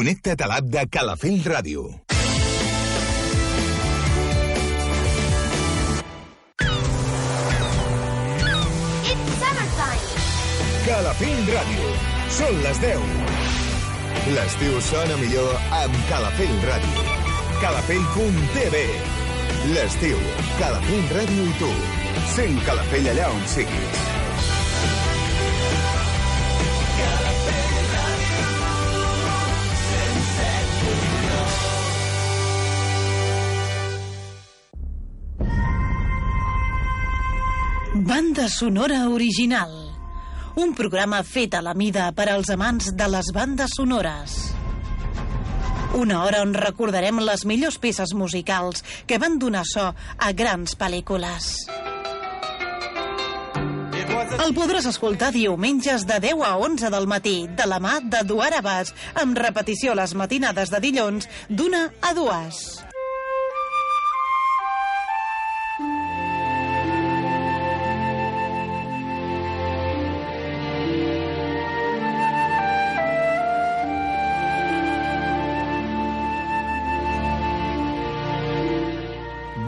Connecta't a l'app de Calafell Ràdio. It's summertime. Calafell Ràdio. Són les 10. L'estiu sona millor amb Calafell Ràdio. Calafell.tv L'estiu, Calafell Ràdio i tu. Sent Calafell allà on siguis. Banda sonora original. Un programa fet a la mida per als amants de les bandes sonores. Una hora on recordarem les millors peces musicals que van donar so a grans pel·lícules. El podràs escoltar diumenges de 10 a 11 del matí, de la mà de Duar Abbas, amb repetició les matinades de dilluns d'una a dues.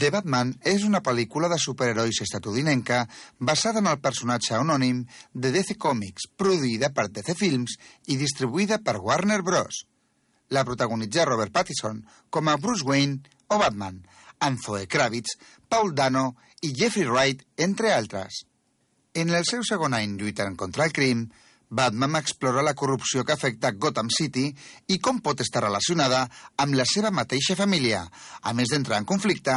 The Batman és una pel·lícula de superherois estatudinenca basada en el personatge anònim de DC Comics, produïda per DC Films i distribuïda per Warner Bros. La protagonitza Robert Pattinson com a Bruce Wayne o Batman, amb Zoe Kravitz, Paul Dano i Jeffrey Wright, entre altres. En el seu segon any lluitant contra el crim, Batman explora la corrupció que afecta Gotham City i com pot estar relacionada amb la seva mateixa família, a més d'entrar en conflicte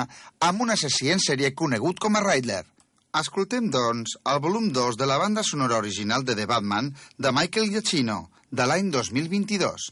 amb un assassí en sèrie conegut com a Riddler. Escoltem, doncs, el volum 2 de la banda sonora original de The Batman de Michael Giacchino, de l'any 2022.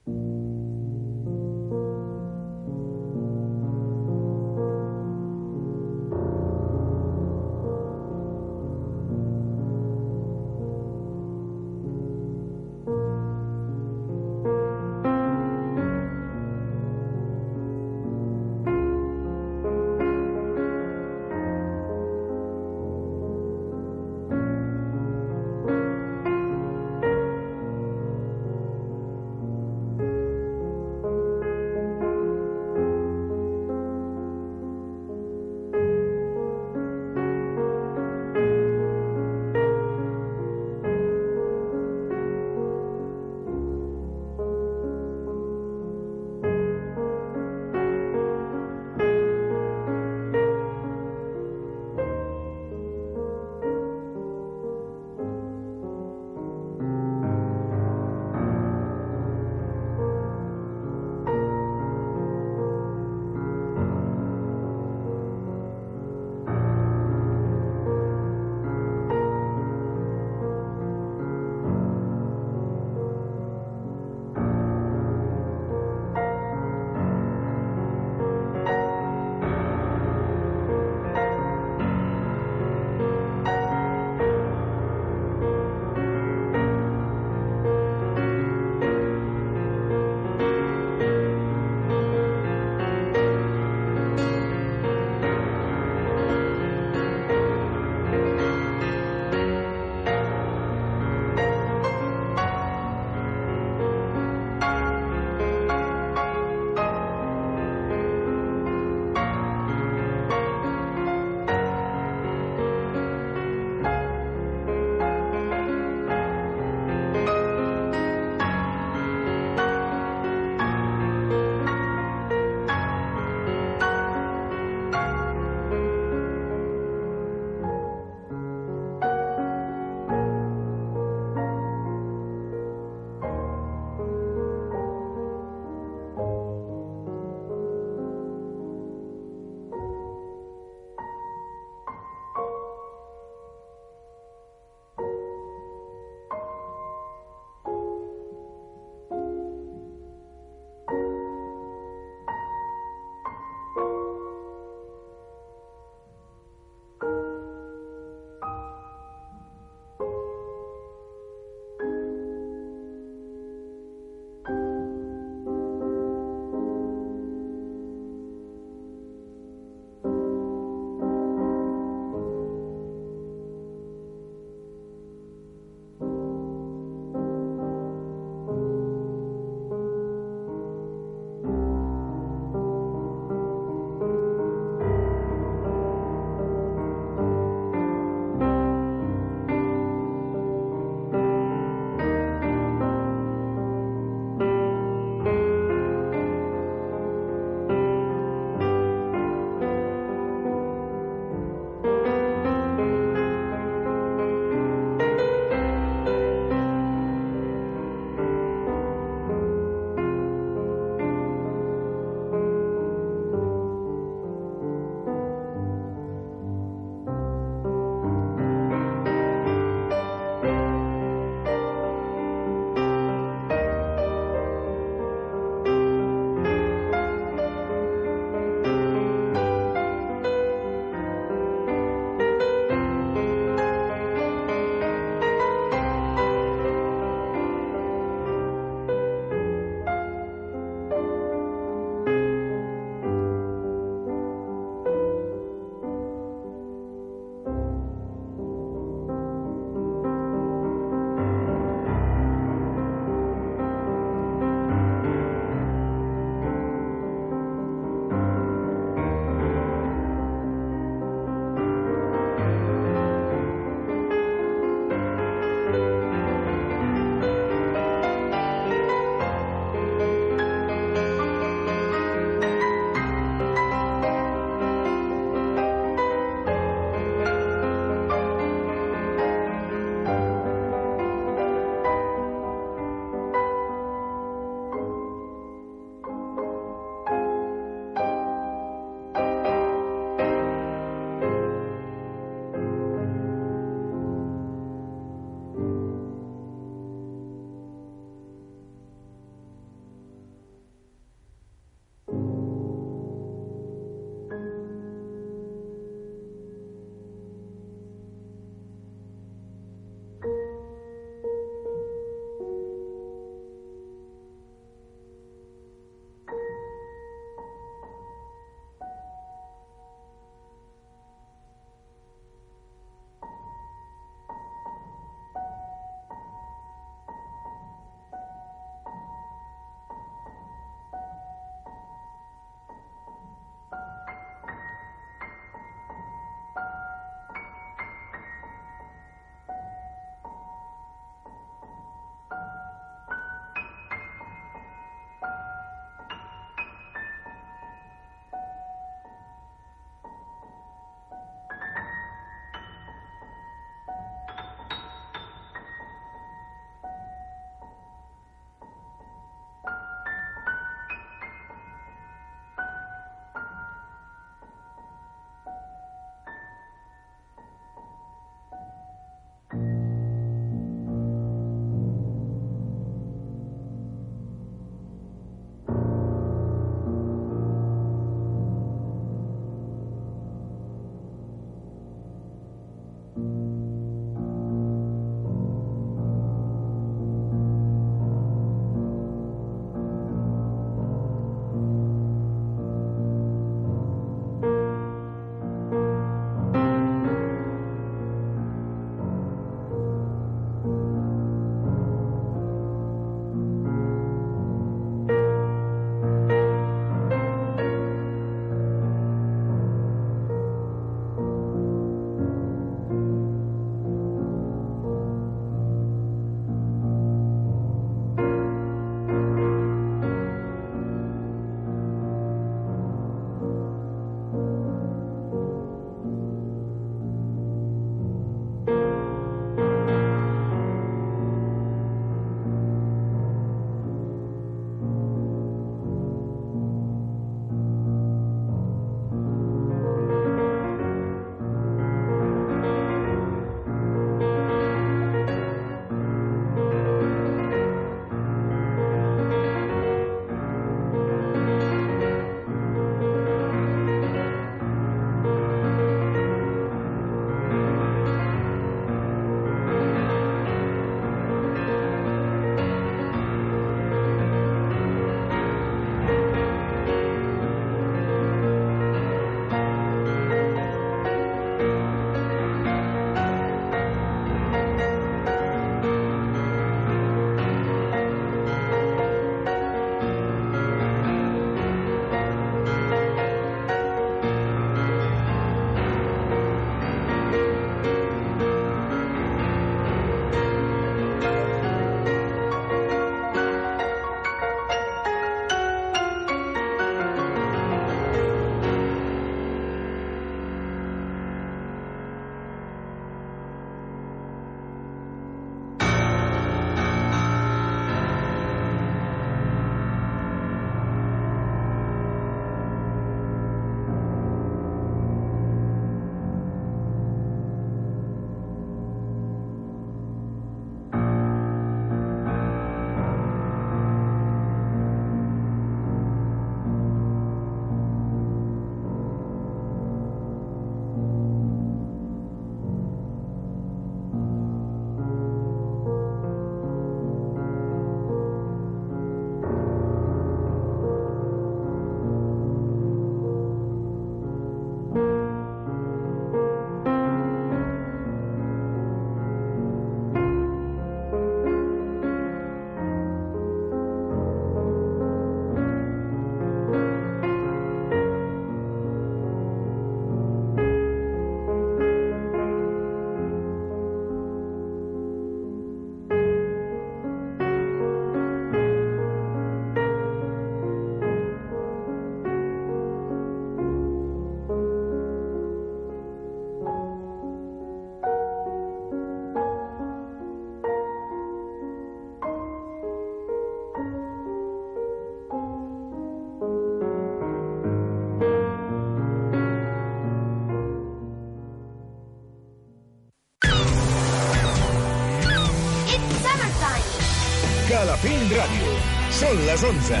Les 11.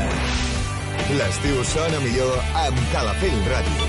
L'estiu sona millor amb Calafell Ràdio.